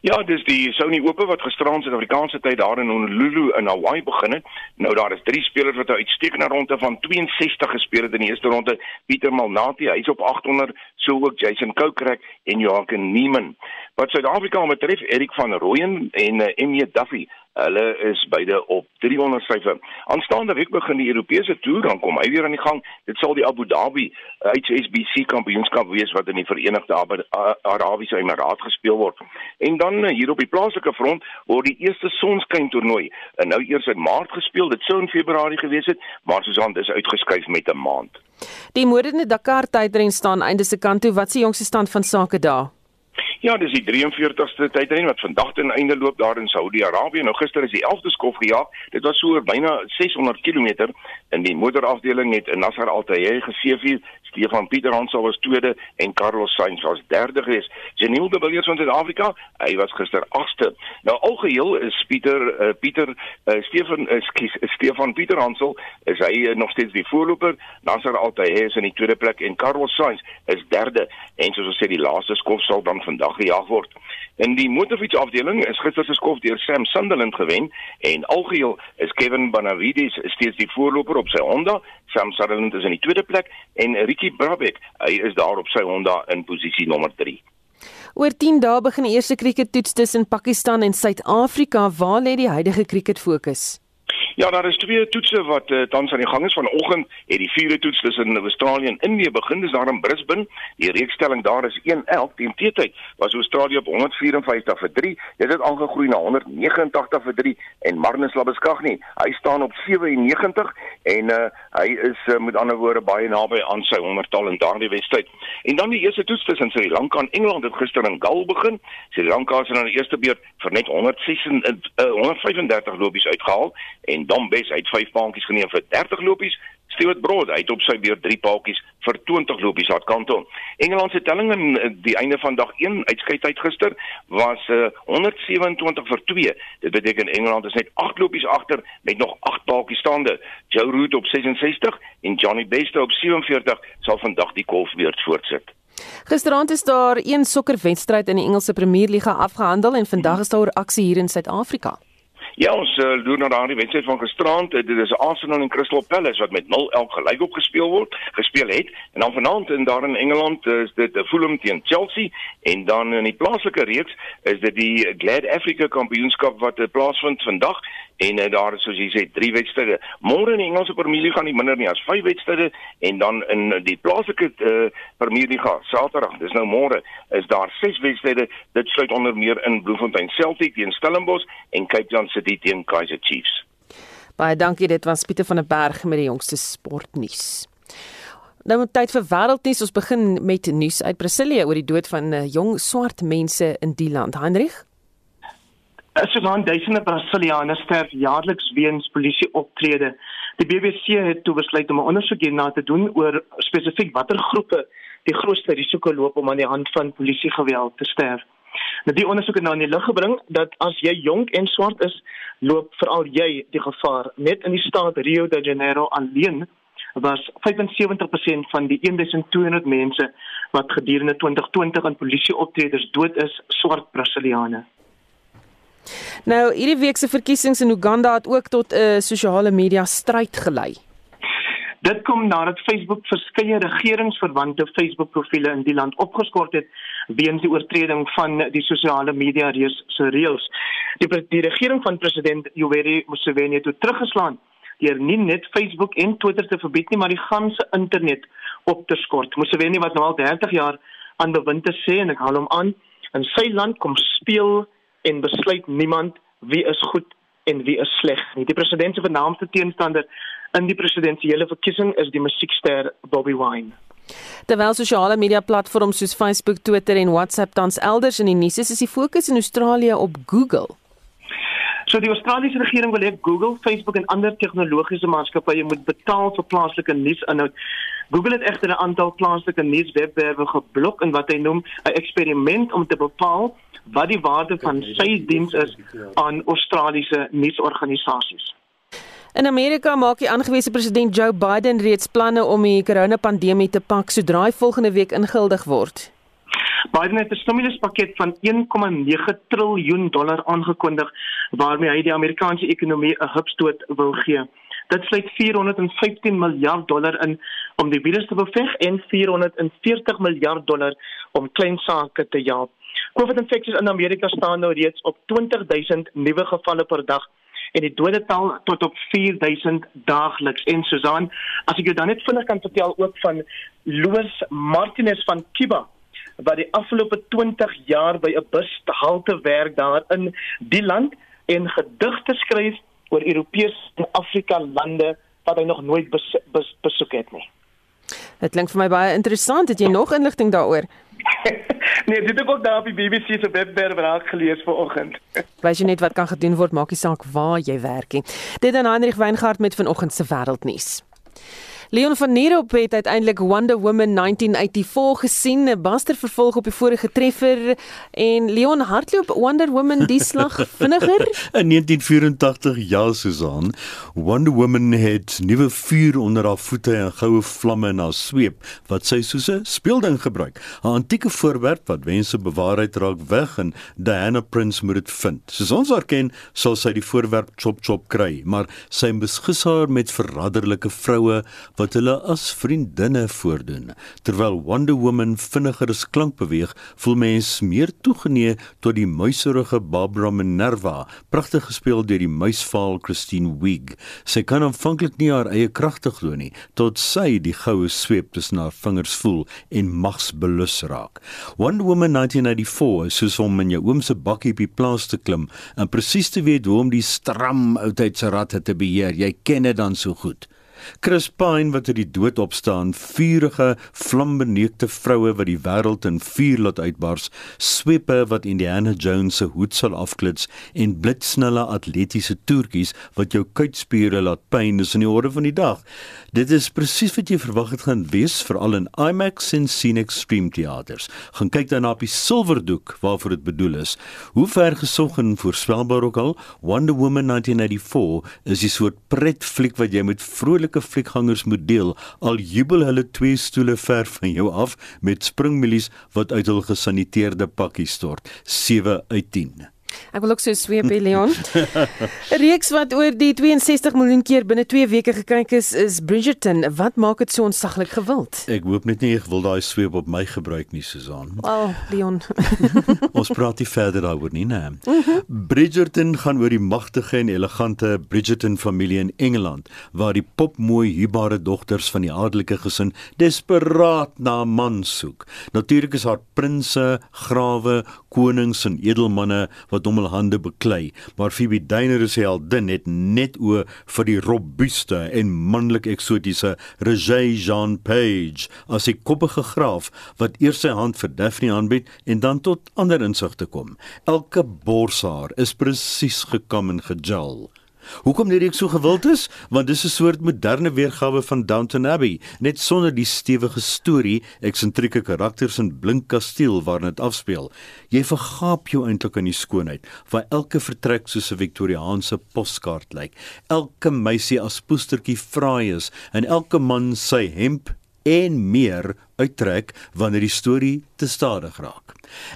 Ja, dis die Sony Ope wat gisterand Suid-Afrikaanse tyd daar in Honolulu in Hawaii begin het. Nou daar is drie spelers wat 'n uitstekende ronde van 62 gespeel het in die eerste ronde. Pieter Malnati, hy's op 800, so ook Jason Kokrak en Joaquin Neiman. Wat Suid-Afrika betref, Erik van Rooyen en uh, eh, Emmy Duffy Hulle is beide op 300 syfer. Aanstaande week begin die Europese toer, dan kom hy weer aan die gang. Dit sal die Abu Dhabi HSBC kampioenskap wees wat in die Verenigde Arabiese Emirate gespeel word. En dan eh, hier op die plaaslike front word die eerste sonskyn toernooi en nou eers in Maart gespeel. Dit sou in Februarie gewees het, maar soos aan dis uitgeskuif met 'n maand. Die moderne Dakar tydren staan einde se kant toe. Wat die jongste stand van sake daar? Ja, dis die 43ste tydren wat vandag ten einde loop daar in Saudi-Arabië. Nou gister is die 11de skof gejaag. Dit was so oor byna 600 km in die motorafdeling het Nasser Al-Tayyi geseëvier Stefan Pieter Hansel was tweede en Carlos Sainz was derde gewees. Janiel de Villiers van Suid-Afrika, hy was gister agste. Nou algeheel is Pieter uh, Pieter uh, Stefan uh, skies, Stefan Pieter Hansel is hy uh, nog steeds die voorloper. Nasser Al-Attiyah is in die tweede plek en Carlos Sainz is derde en soos ons sê die laaste skof sal dan vandag gejaag word. In die motorfietsafdeling is gister se skof deur Sam Sunderland gewen en algeheel is Kevin Benavides steeds die voorloper op sy Honda. Sam Sunderland is in die tweede plek en Ricky Brabeck, hy is daar op sy Honda in posisie nommer 3. Oor 10 dae begin die eerste kriekettoets tussen Pakistan en Suid-Afrika. Waar lê die huidige krieket fokus? Ja, daar is twee toetse wat uh, tans aan die gang is vanoggend. Het die vierde toets tussen Australië en Indië begin, dis daar in Brisbane. Die reekstelling daar is 1-11 teen teetyd. Was Australië op 154 vir 3. Dit het aangegroei na 189 vir 3 en Marnus Labuschagne, hy staan op 97 en uh, hy is uh, met ander woorde baie naby aan sy 100tal in daardie wedstryd. En dan die eerste toets tussen Sri Lanka en Engeland het gister in Galle begin. Sri Lanka het in die eerste beurt vir net 136 uh, 135 lopies uitgehaal en Dombes hy het 5 paadjies geneem vir 30 lopies. Stewart Broad hy het op sy beurt 3 paadjies vir 20 lopies aan kant toe. Engeland se telling in eh, die einde van dag 1 uitskeidtyd gister was uh, 127 vir 2. Dit beteken Engeland is net 8 lopies agter met nog 8 paadjies staande. Joe Root op 66 en Johnny Beste op 47 sal vandag die golfbeurt voortsit. Gisteraand is daar een sokkerwedstryd in die Engelse Premierliga afgehandel en vandag is daar aksie hier in Suid-Afrika. Ja, ons uh, doen na daardie wedstryd van gisterand. Dit is Arsenal en Crystal Palace wat met 0-11 gelyk op gespeel word, gespeel het. En dan vanaand in daar in Engeland is dit uh, Fulham teen Chelsea en dan in die plaaslike reeks is dit die Glad Africa Kampioenskap wat uh, plaasvind vandag en uh, daar is soos jy sê drie wedstryde. Môre in die Engelse Premier League gaan nie minder nie as vyf wedstryde en dan in die plaaslike uh, Premier League Saterdag, dis nou môre, is daar ses wedstryde. Dit sluit onder meer in Bloemfontein Celtic teen Stellenbosch en Cape Town City teen Kaizer Chiefs. Baie dankie, dit was Pieter van der Berg met die jongste sportnuus. Nou moet tyd vir wêreldnuus. Ons begin met nuus uit Brasilia oor die dood van uh, jong swart mense in die land. Heinrich Sodoende duisende Brasilianers sterf jaarliks weens polisie optrede. Die BBC het toe besluit om 'n ondersoek hierna te doen oor spesifiek watter groepe die grootste risiko loop om aan die hand van polisiegeweld te sterf. Nou die ondersoek het nou in die lig gebring dat as jy jonk en swart is, loop veral jy die gevaar. Net in die staat Rio de Janeiro alleen was 75% van die 1200 mense wat gedurende 2020 in polisieoptredes dood is, swart Brasiliane. Nou, hierdie week se verkiesings in Uganda het ook tot 'n uh, sosiale media stryd gelei. Dit kom nadat Facebook verskeie regeringsverwante Facebook-profile in die land opgeskort het weens die oortreding van die sosiale media reëls se reëls. Die, die regering van president Yoweri Museveni het teruggeslaan deur nie net Facebook en Twitter te verbied nie, maar die ganse internet op te skort. Museveni wat nou al 30 jaar aan bewind te sê en ek haal hom aan, in sy land kom speel en besluit niemand wie is goed en wie is sleg nie. Die president se vernaamste teenstander in die presidentsiële verkiesing is die musiekster Bobby Wine. Terwyl sosiale media platforms soos Facebook, Twitter en WhatsApp tans elders in die nuus is, is die fokus in Australië op Google. So die Australiese regering wil hê Google, Facebook en ander tegnologiese maatskappye moet betaal vir plaaslike nuusinhoud. Google het egter 'n aantal plaaslike nuuswebwerwe geblok in wat hy noem 'n eksperiment om te bepaal wat die waarde van sy diens is aan Australiese nuusorganisasies. In Amerika maak die aangewese president Joe Biden reeds planne om die koronapandemie te pak sodra hy volgende week ingehuldig word. Biden het 'n stimuluspakket van 1,9 triljoen dollar aangekondig waarmee hy die Amerikaanse ekonomie 'n hupstoot wil gee. Dit sluit 415 miljard dollar in om die virus te beveg en 440 miljard dollar om klein sake te help. COVID-infeksies in Amerika staan nou reeds op 20000 nuwe gevalle per dag en die dodetal tot op 4000 daagliks. En Susan, as ek jou dan net vinnig kan vertel ook van Louis Martinez van Cuba wat die afgelope 20 jaar by 'n bushalte werk daar in die land en gedigte skryf oor Europese en Afrika lande wat hy nog nooit bes, bes, besoek het nie. Dit klink vir my baie interessant. Het jy nog inligting daaroor? nee, dit het ook daar op die BBC se webwerf raak gelees vanoggend. Wys jy net wat kan gedoen word, maak nie saak waar jy werk nie. Dit is Heinrich Weingart met vanoggend se wêreldnuus. Leon van Nierop het uiteindelik Wonder Woman 1984 gesien, 'n baster vervolg op die vorige treffer en Leon hardloop Wonder Woman die slag vinniger. In 1984 ja, Susan, Wonder Woman het nuwe vuur onder haar voete en goue vlamme in haar sweep wat sy soos 'n speelding gebruik. 'n Antieke voorwerp wat wense bewaarheid raak weg en Diana Prince moet dit vind. Soos ons haar ken, sal sy die voorwerp chop chop kry, maar sy beskus haar met verraderlike vroue wat hulle as vriendinne voordoen. Terwyl Wonder Woman vinniger as klank beweeg, voel mens meer toegeneig tot die muiserige Barbara Minerva, pragtig gespeel deur die muisvaal Christine Wiig. Sy kan aanvanklik nie haar eie kragte glo nie, tot sy die goue sweep tussen haar vingers voel en magsbelus raak. Wonder Woman 1994 soos om in jou oom se bakkie op die plaas te klim en presies te weet hoe om die stram oudheidsratte te beheer. Jy ken dit dan so goed. Chris Pine wat uit die dood opstaan, vuurige, flambeneekte vroue wat die wêreld in vuur laat uitbars, swepe wat Indiana Jones se hoed sal afklits en blitsnelle atletiese toertjies wat jou kuitspiere laat pyn is in die orde van die dag. Dit is presies wat jy verwag het gaan wees veral in IMAX en Cine Extreme teaters. Gaan kyk dan op die silwerdoek waarvoor dit bedoel is. Hoe ver gesog en voorspelbaar ook al, Wonder Woman 1984 is 'n soort pretfliek wat jy met vrolike fliekgangers moet deel. Al jubel hulle twee stoele ver van jou af met springmilies wat uit hul gesaniteerde pakkie stort. 7 uit 10. Ek wil ook so sweep hê Leon. 'n Reeks wat oor die 62 miljoen keer binne 2 weke gekyk is, is Bridgerton. Wat maak dit so ontsaglik gewild? Ek hoop net nie ek wil daai sweep op my gebruik nie, Susan. Wel, Leon. Ons praat nie verder daaroor nie, né? Bridgerton gaan oor die magtige en elegante Bridgerton familie in Engeland, waar die popmooi huubare dogters van die adelike gesin desperaat na 'n man soek. Natuurlik is haar prinses, grawe, konings en edelmanne wat hom hul hande beklei, maar Phoebe Dynner is heldin het net oë vir die robuuste en manlik eksotiese Roger Jean Page, as 'n koppige graaf wat eers sy hand vir Daphne aanbied en dan tot ander insigte kom. Elke borshaar is presies gekam en gejal. Hoekom dit ek so gewild is? Want dis 'n soort moderne weergawe van Downton Abbey, net sonder die stewige storie, eksentrieke karakters en blink kasteel waarin dit afspeel. Jy vergaap jou eintlik aan die skoonheid, waar elke vertrek soos 'n Victoriaanse poskaart lyk. Elke meisie as poestertjie fraai is en elke man sy hemp en meer uittrek wanneer die storie te stadig raak.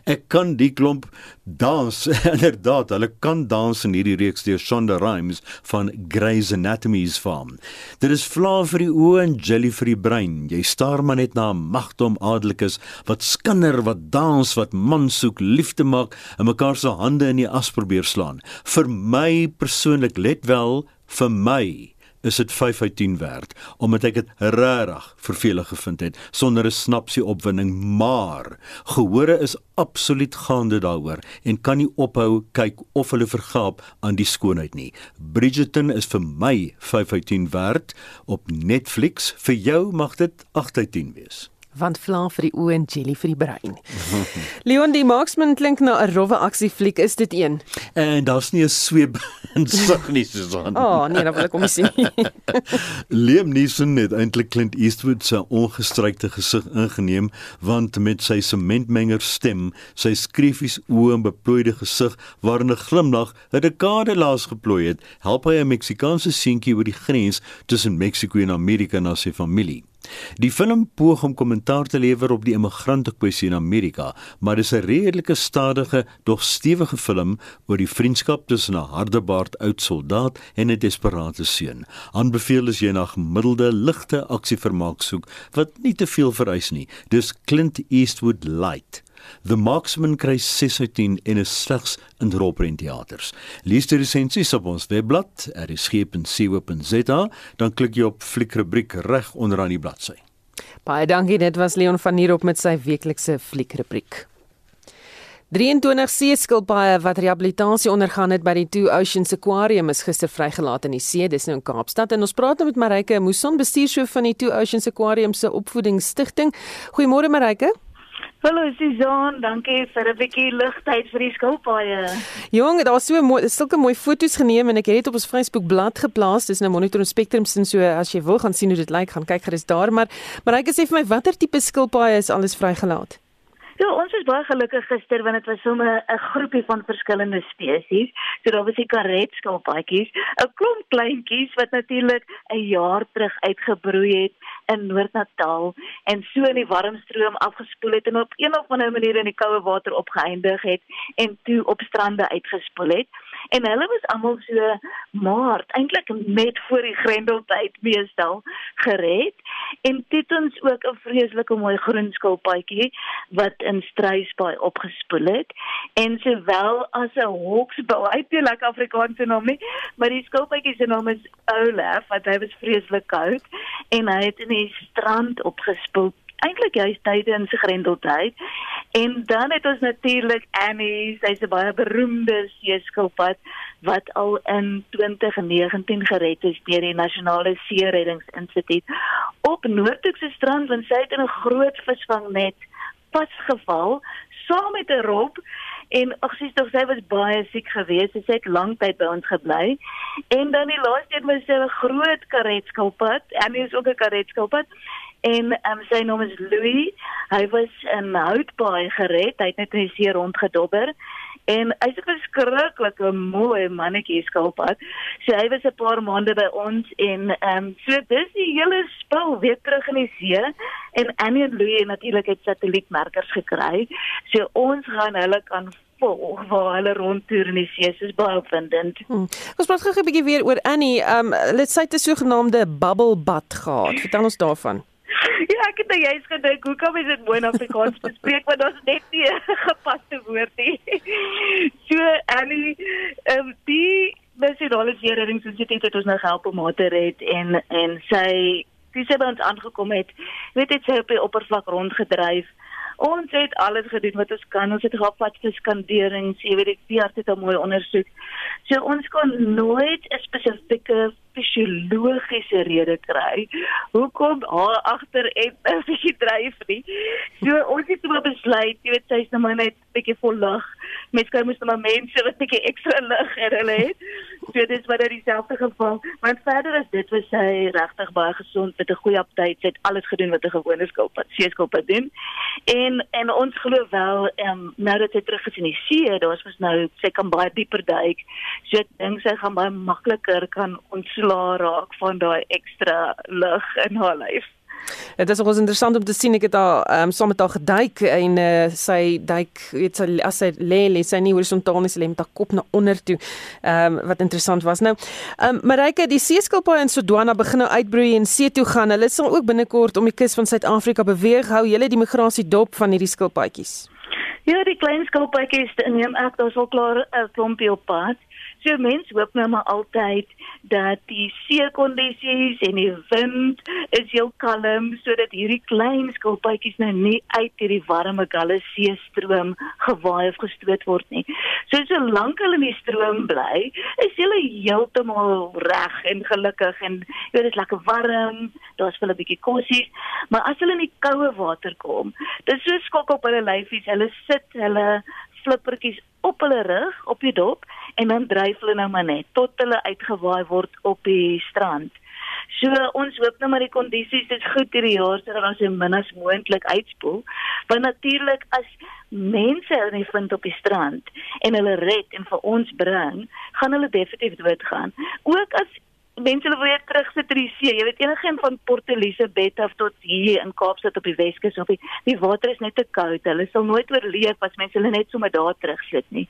Ek kan die klomp dans inderdaad, hulle kan dans in hierdie reeks deur Shonda Rhimes van Grey's Anatomy's farm. Dit is vla vir die oë en jelly vir die brein. Jy staar maar net na 'n magdom adelikes wat skinder, wat dans, wat man soek, liefde maak en mekaar se hande in die as probeer slaan. Vir my persoonlik, let wel, vir my is dit 5 uit 10 werd omdat ek dit regtig vervelig gevind het sonder 'n snapsie opwinding maar gehore is absoluut gaande daaroor en kan nie ophou kyk of hulle vergaap aan die skoonheid nie. Bridgerton is vir my 5 uit 10 werd op Netflix. Vir jou mag dit 8 uit 10 wees want vla vir die oë en jelly vir die brein. Leon die Marksman klink na 'n rowwe aksiefliek, is dit een? En daar's nie 'n sweep in sig nie Susan. Oh, nee, dan wil ek hom sien. Liam Neeson het eintlik Clint Eastwood se ongestrykte gesig ingeneem want met sy sementmenger stem, sy skriefies oë en beplooide gesig waarin 'n glimlag 'n dekade laas geplooi het, help hy 'n Meksikaanse seentjie oor die grens tussen Mexiko en Amerika na sy familie. Die film poog om kommentaar te lewer op die immigrante kwessie in Amerika, maar dis 'n redelike stadige, dog stewige film oor die vriendskap tussen 'n hardebaard oud soldaat en 'n desperate seun. Aanbeveel is jy na gemiddelde ligte aksievermaak soek wat nie te veel vereis nie. Dis Clint Eastwood light. The Marksman kry 6 uit 10 en is slegs in rolprentteaters. Lees die resensies op ons webblad erisg.co.za, dan klik jy op fliekrubriek reg onderaan die bladsy. Baie dankie, dit was Leon van hier op met sy weeklikse fliekrubriek. 23 seeskilpaaie wat rehabilitasie ondergaan het by die Two Oceans Aquarium is gister vrygelaat in die see, dis nou in Kaapstad en ons praat nou met Marike Muson, bestuurshoof van die Two Oceans Aquarium se opvoedingsstigting. Goeiemôre Marike. Hallo Susan, dankie vir 'n bietjie ligtyd vir die skilpaaie. Jong, daar's so mooi, sulke mooi foto's geneem en ek het dit op ons Facebook bladsy geplaas. Dis nou Monitor en Spectrum sin so as jy wil gaan sien hoe dit lyk, gaan kyk gerus daar, maar maar ek sê vir my watter tipe skilpaaie is alles vrygelaat? Ja, ons is baie gelukkig gister want dit was sommer 'n groepie van verskillende spesies. So daar was die karetskilpaadjies, 'n klomp kleintjies wat natuurlik 'n jaar terug uitgebroei het in Noord-Natal en so in die warmstroom afgespoel het en op een of ander manier in die koue water opgeëindig het en toe op strande uitgespoel het en hulle was almal so maart eintlik net voor die grendeltyd meestal gered. En dit ons ook 'n vreeslike mooi groen skilpaadjie wat in Struisbaai opgespoel het. En sowel as 'n hawksbill hy het nie lekker Afrikaanse naam nie maar die skilpaadjie se naam is Olaf wat hy was vreeslik koud. En hy het in die strand opgespoel eintlik juist tydens grendeltyd. En dan het ons natuurlik Annie, sy's 'n baie beroemde seeskilpad wat al in 2019 gered is deur die Nasionale See Reddingsinstituut op Noordhoekse strand want sy het in 'n groot visvangnet vasgeval saam met 'n rob en ag sies tog sy was baie siek geweest sy het lank tyd by ons gebly. En dan die laaste een was 'n groot karetskilpad. En hy is ook 'n karetskilpad en um, sy naam is Louis. Hy was in Houtbaai gered. Hy het net in die see rondgedobber en hy's 'n verskriklike mooi mannetjie skilpad. So hy was 'n paar maande by ons en ehm um, so dis die hele spul weer terug in die see en Annie en Louis natuurlik het satellietmerkers gekry. So ons gaan hulle kan volg waar hulle rondtoer in die see. Dit is baie opwindend. Hmm. Ons praat gou 'n bietjie weer oor Annie. Ehm um, let's say 'n sogenaamde bubble bath gehad. Vertel ons daarvan. Ja, ek het nou juist gedink, hoe kan mens dit mooi in Afrikaans bespreek want daar's net nie 'n gepaste woord nie. So Annie, ehm um, die nasionale seereddingsinstituut het ons nou gehelp om haar te red en en sy dis het ons aangekom het. Weet jy sy op die oppervlak rondgedryf. Ons het alles gedoen wat ons kan. Ons het gehad wat vir skanderings, jy weet die arts het 'n mooi ondersoek. So ons kon nooit 'n spesifieke fisiologiese rede kry hoekom haar agter en sy dryf nie. So ons het toe besluit, jy weet sy's nou maar net bietjie vol lig. Mens kry mos nou mense wat bietjie ekstra lig in hulle het. So dis wat dit dieselfde geval. Maar verder is dit was sy regtig baie gesond met 'n goeie aptyt. Sy het alles gedoen wat 'n gewone skilpad, seeskilpad doen. En en ons glo wel, ehm um, nou dat sy terug is in die see, daar's mos nou sy kan baie dieper duik. So ek dink sy gaan baie makliker kan ontslaa raak van daai ekstra lug in haar lyf. Dit is ook interessant om te sien ek het daar ehm um, saam met haar geduik en uh, sy duik weet sy as sy lê lê sy nie horisontaal nie sy lê met haar kop na onder toe. Ehm um, wat interessant was. Nou, ehm um, Marike, die seeskilpaaie in Sodwana begin nou uitbroei en see toe gaan. Hulle sal ook binnekort om die kus van Suid-Afrika beweeg. Hou julle die migrasie dop van hierdie skilpaadjies? Ja, die klein skilpaadjies, neem ek daar's al klaar 'n klompie op pad. So mense hoop nou maar altyd dat die seekondisies en die wind is heel kalm sodat hierdie klein skilpaadjies nou nie uit hierdie warme galle see stroom gewaai of gestoot word nie. So solank hulle in die stroom bly, is hulle heeltemal reg en gelukkig en jy weet dit is lekker warm, daar's vir hulle 'n bietjie kossies, maar as hulle in die koue water kom, dis so skok op hulle lyfies, hulle sit hulle flippertjies op hulle rug op die dop en dan dryf hulle nou maar net tot hulle uitgewaai word op die strand. So ons hoop nou maar die kondisies is goed hierdie jaar sodat ons so min as moontlik uitspoel. Want natuurlik as mense hulle vind op die strand en hulle red en vir ons bring, gaan hulle definitief doodgaan. Ook as mense wil weer terugsit in die see. Jy weet enigiemand van Port Elizabeth af tot hier in Kaapstad op die Weskus of die, die water is net te koud. Hulle sal nooit oorleef as mense hulle net sommer daar terugsit nie.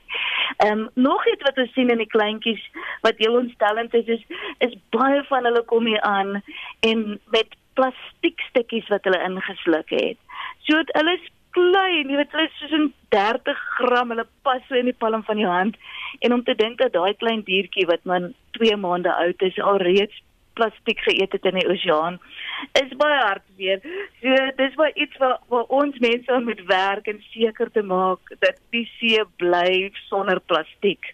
Ehm um, nog iets wat ons sien in die kleintjies wat heel ontstellend is is is baie van hulle kom hier aan en met plastiekstukkies wat hulle ingesluk het. So dit hulle is klein, jy weet hulle is soos 30 gram, hulle pas so in die palm van jou hand. En om te dink dat daai klein diertjie wat man 2 maande oud is alreeds plastiek geëet het in die oseaan is baie hartseer. So dis baie iets wat waar ons mense moet werk en seker te maak dat die see bly sonder plastiek.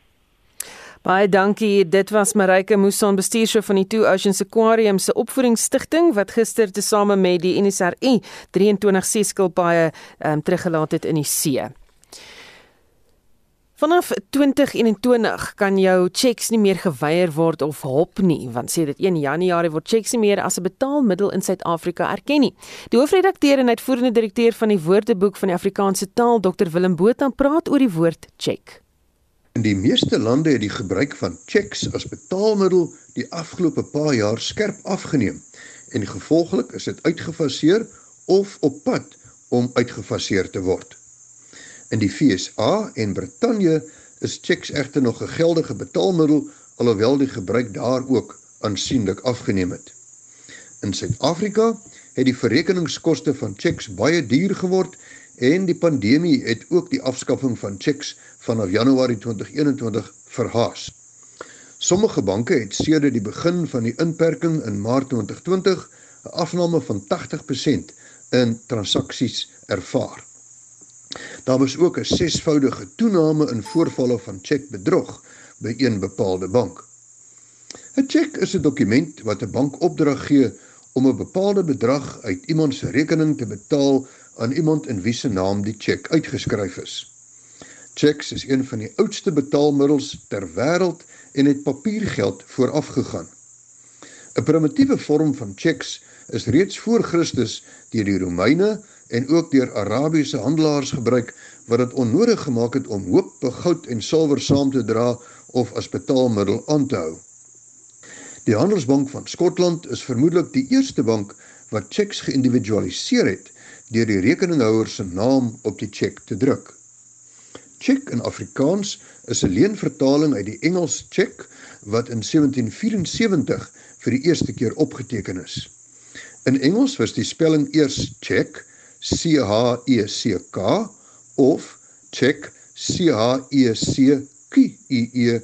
Baie dankie. Dit was Marike Muson, bestuurshoof van die Two Oceans Aquarium se opvoedingsstigting wat gister tesame met die NSRI 23 seeskilpaaie um, teruggelaat het in die see. Vanaf 2021 kan jou cheques nie meer geweier word of hop nie, want sê dit 1 Januarie word cheques nie meer as 'n betaalmiddel in Suid-Afrika erken nie. Die hoofredakteur en uitvoerende direkteur van die Woordeboek van die Afrikaanse taal, Dr Willem Botha, praat oor die woord cheque. In die meeste lande het die gebruik van cheques as betaalmiddel die afgelope paar jaar skerp afgeneem en gevolglik is dit uitgefaseer of op pad om uitgefaseer te word. In die FSA en Brittanje is cheques egter nog 'n geldige betaalmiddel alhoewel die gebruik daar ook aansienlik afgeneem het. In Suid-Afrika het die verrekeningskoste van cheques baie duur geword en die pandemie het ook die afskaffing van cheques vanaf Januarie 2021 verhaas. Sommige banke het sedert die begin van die inperking in Maart 2020 'n afname van 80% in transaksies ervaar. Daar was ook 'n sesvoudige toename in voorvalle van chequebedrog by een bepaalde bank. 'n Cheque is 'n dokument wat 'n bank opdrag gee om 'n bepaalde bedrag uit iemand se rekening te betaal aan iemand in wie se naam die cheque uitgeskryf is. Cheques is een van die oudste betaalmiddels ter wêreld en het papiergeld voorafgegaan. 'n Primitiewe vorm van cheques is reeds voor Christus deur die Romeine en ook deur Arabiese handelaars gebruik wat dit onnodig gemaak het om hoop, goud en silwer saam te dra of as betaalmiddel aan te hou. Die Handelsbank van Skotland is vermoedelik die eerste bank wat cheques geïndividualiseer het deur die rekeninghouer se naam op die cheque te druk. Cheque in Afrikaans is 'n leenvertaling uit die Engels cheque wat in 1774 vir die eerste keer opgeteken is. In Engels was die spelling eers cheque C H E C K of check C H E C Q I E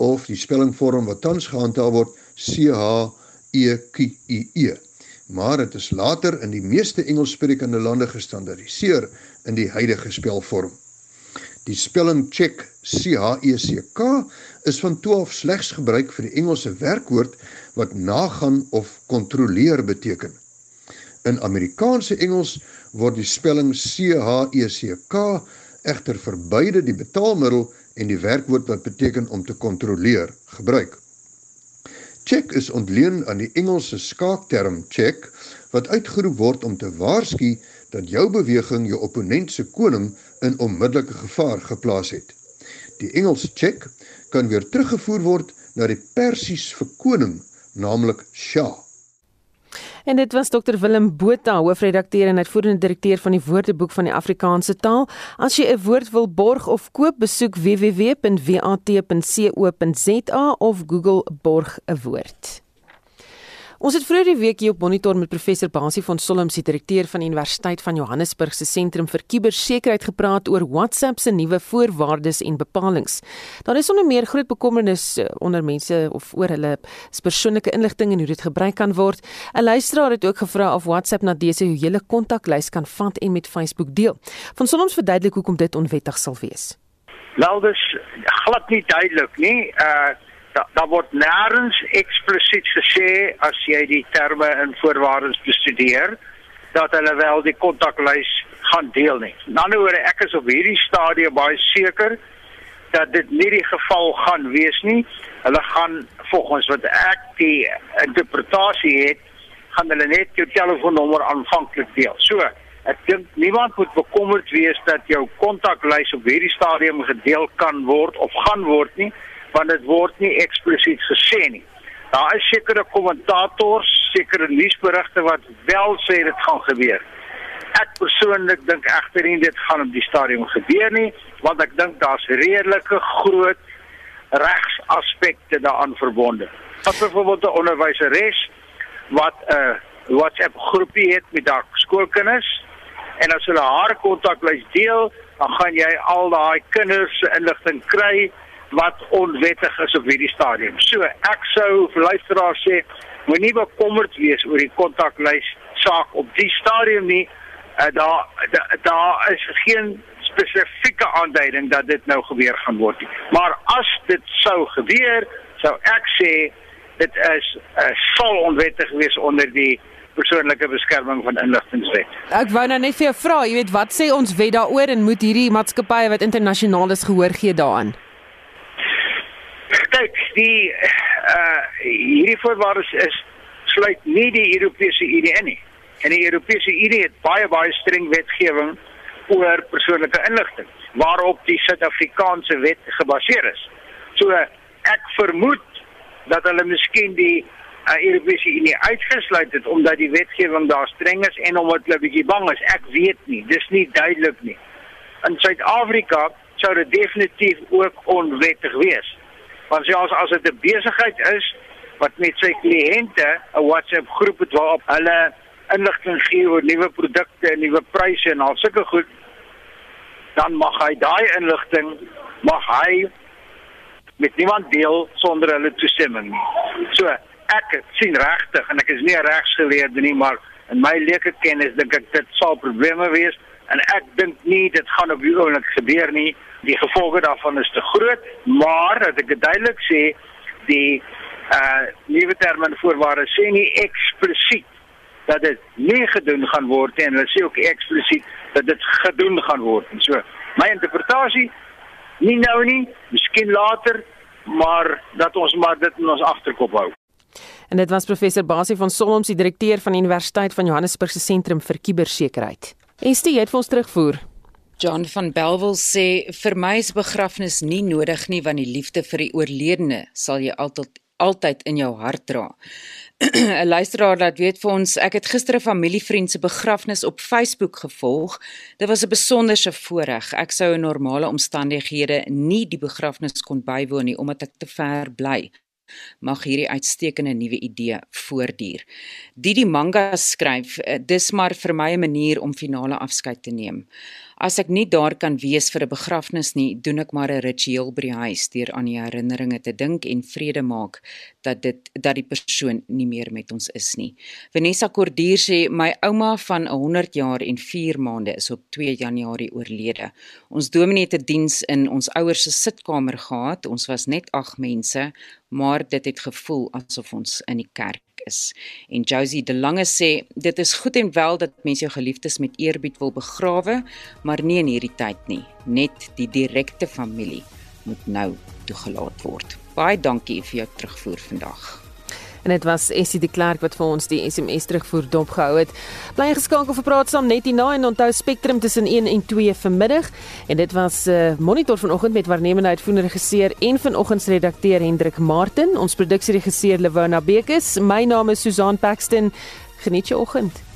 of die spellingvorm wat tans gehandhaaf word C H E Q I E. Maar dit is later in die meeste Engelssprekende lande gestandardiseer in die huidige spelvorm. Die spelling check C H E C K is van 12 slegs gebruik vir die Engelse werkwoord wat nagaan of kontroleer beteken. In Amerikaanse Engels word die spelling C H E C K egter vir beide die betaalmiddel en die werkwoord wat beteken om te kontroleer gebruik. Check is ontleen aan die Engelse skaakterm check wat uitgeroep word om te waarsku dat jou beweging jou opponent se koning in onmiddellike gevaar geplaas het. Die Engelse check kan weer teruggevoer word na die Persies vir koning, naamlik Shah. En dit was Dr Willem Botha, hoofredakteur en uitvoerende direkteur van die Woordeboek van die Afrikaanse taal. As jy 'n woord wil borg of koop, besoek www.wat.co.za of Google borg 'n woord. Ons het vroeër die week hier op monitor met professor Basie van Solom se direkteur van die Universiteit van Johannesburg se sentrum vir kubersekuriteit gepraat oor WhatsApp se nuwe voorwaardes en bepalinge. Daar is onder meer groot bekommernis eh, onder mense of oor hulle persoonlike inligting en hoe dit gebruik kan word. 'n Luisteraar het ook gevra of WhatsApp na dese hele kontaklys kan vat en met Facebook deel. Van Solom verduidelik hoekom dit onwettig sal wees. Nou dis glad nie duidelik nie. Uh daar da word nêrens eksplisiet gesê as jy die terme in voorwaardes bestudeer dat hulle wel die kontaklys gaan deel nie. In ander woorde, ek is op hierdie stadium baie seker dat dit nie die geval gaan wees nie. Hulle gaan volgens wat ek die interpretasie het, gaan hulle net jou telefoonnommer aanvanklik deel. So, ek dink niemand moet bekommerd wees dat jou kontaklys op hierdie stadium gedeel kan word of gaan word nie want dit word nie eksplisiet gesê nie. Daar is sekere kommentators, sekere nuusberigte wat wel sê dit gaan gebeur. Ek persoonlik dink egter nie dit gaan op die stadium gebeur nie, want ek dink daar's redelike groot regsaspekte daaraan verbonde. Wat byvoorbeeld 'n onderwyseres wat 'n uh, WhatsApp groepie het met haar skoolkinders en as hulle haar kontaklys deel, dan gaan jy al daai kinders se inligting kry wat onwettig is op hierdie stadium. So, ek sou vir luisteraars sê, moenie bekommerd wees oor die kontaklys saak op die stadium nie. Uh, daar daar da is geen spesifieke aanduiding dat dit nou gebeur gaan word nie. Maar as dit sou gebeur, sou ek sê dit is uh, sal onwettig wees onder die persoonlike beskerming van inligtingwet. Ek wou nou net vir jou vra, jy weet wat sê ons wet daaroor en moet hierdie maatskappye wat internasionaal is gehoor gee daaraan? Kyk, die uh hierdie voorwaardes is sluit nie die Europese Unie in nie. En die Europese Unie het baie baie streng wetgewing oor persoonlike inligting waarop die Suid-Afrikaanse wet gebaseer is. So ek vermoed dat hulle miskien die uh, Europese Unie uitgesluit het omdat die wetgewing daar streng is en omdat hulle bietjie bang is. Ek weet nie, dis nie duidelik nie. In Suid-Afrika sou dit definitief ook onwettig wees. Want selfs as dit 'n besigheid is wat met sy kliënte 'n WhatsApp groep het waarop hulle inligting gee oor nuwe produkte en nuwe pryse en al sulke goed, dan mag hy daai inligting mag hy met niemand deel sonder hulle toestemming. So ek sien regtig en ek is nie regsgeleerde nie, maar in my leuke kennis dink ek dit sal probleme wees en ek dink nie dit gaan op die oomblik gebeur nie. Die gevolge daarvan is te groot, maar dat ek duidelik sê die uh nuwe terme en voorwaardes sê nie eksplisiet dat dit nie gedoen gaan word nie en hulle sê ook eksplisiet dat dit gedoen gaan word. En so my interpretasie nie nou nie, miskien later, maar dat ons maar dit in ons agterkop hou. En dit was professor Basie van Solms, die direkteur van die Universiteit van Johannesburg se sentrum vir kubersekerheid. Estie, jy het vir ons terugvoer. John van Belwel sê vir my is begrafnis nie nodig nie want die liefde vir die oorledene sal jy altyd altyd in jou hart dra. 'n Luisteraar laat weet vir ons, ek het gister 'n familievriend se begrafnis op Facebook gevolg. Dit was 'n besonderse voorreg. Ek sou in normale omstandighede nie die begrafnis kon bywoon nie omdat ek te ver bly mag hierdie uitstekende nuwe idee voortduur. Didi Manga skryf, dis maar vir my 'n manier om finale afskeid te neem. As ek nie daar kan wees vir 'n begrafnis nie, doen ek maar 'n ritueel by die huis deur aan die herinneringe te dink en vrede maak dat dit dat die persoon nie meer met ons is nie. Vanessa Kordier sê my ouma van 100 jaar en 4 maande is op 2 Januarie oorlede. Ons dominee het 'n diens in ons ouers se sitkamer gehad. Ons was net 8 mense, maar dit het gevoel asof ons in die kerk is. En Josie De Lange sê dit is goed en wel dat mense jou geliefdes met eerbied wil begrawe, maar nie in hierdie tyd nie. Net die direkte familie moet nou toegelaat word. Baie dankie vir jou terugvoer vandag. En dit was Essie de Klerk wat vir ons die SMS terugvoer dopgehou het. Bly geskakel vir praat saam net hierna en onthou Spectrum tussen 1 en 2 vanmiddag. En dit was 'n uh, eh, monitor vanoggend met waarnemende uitvoerende regisseur en vanoggend se redakteur Hendrik Martin, ons produksieregisseur Lewona Bekes. My naam is Susan Paxton. Geniet jou oggend.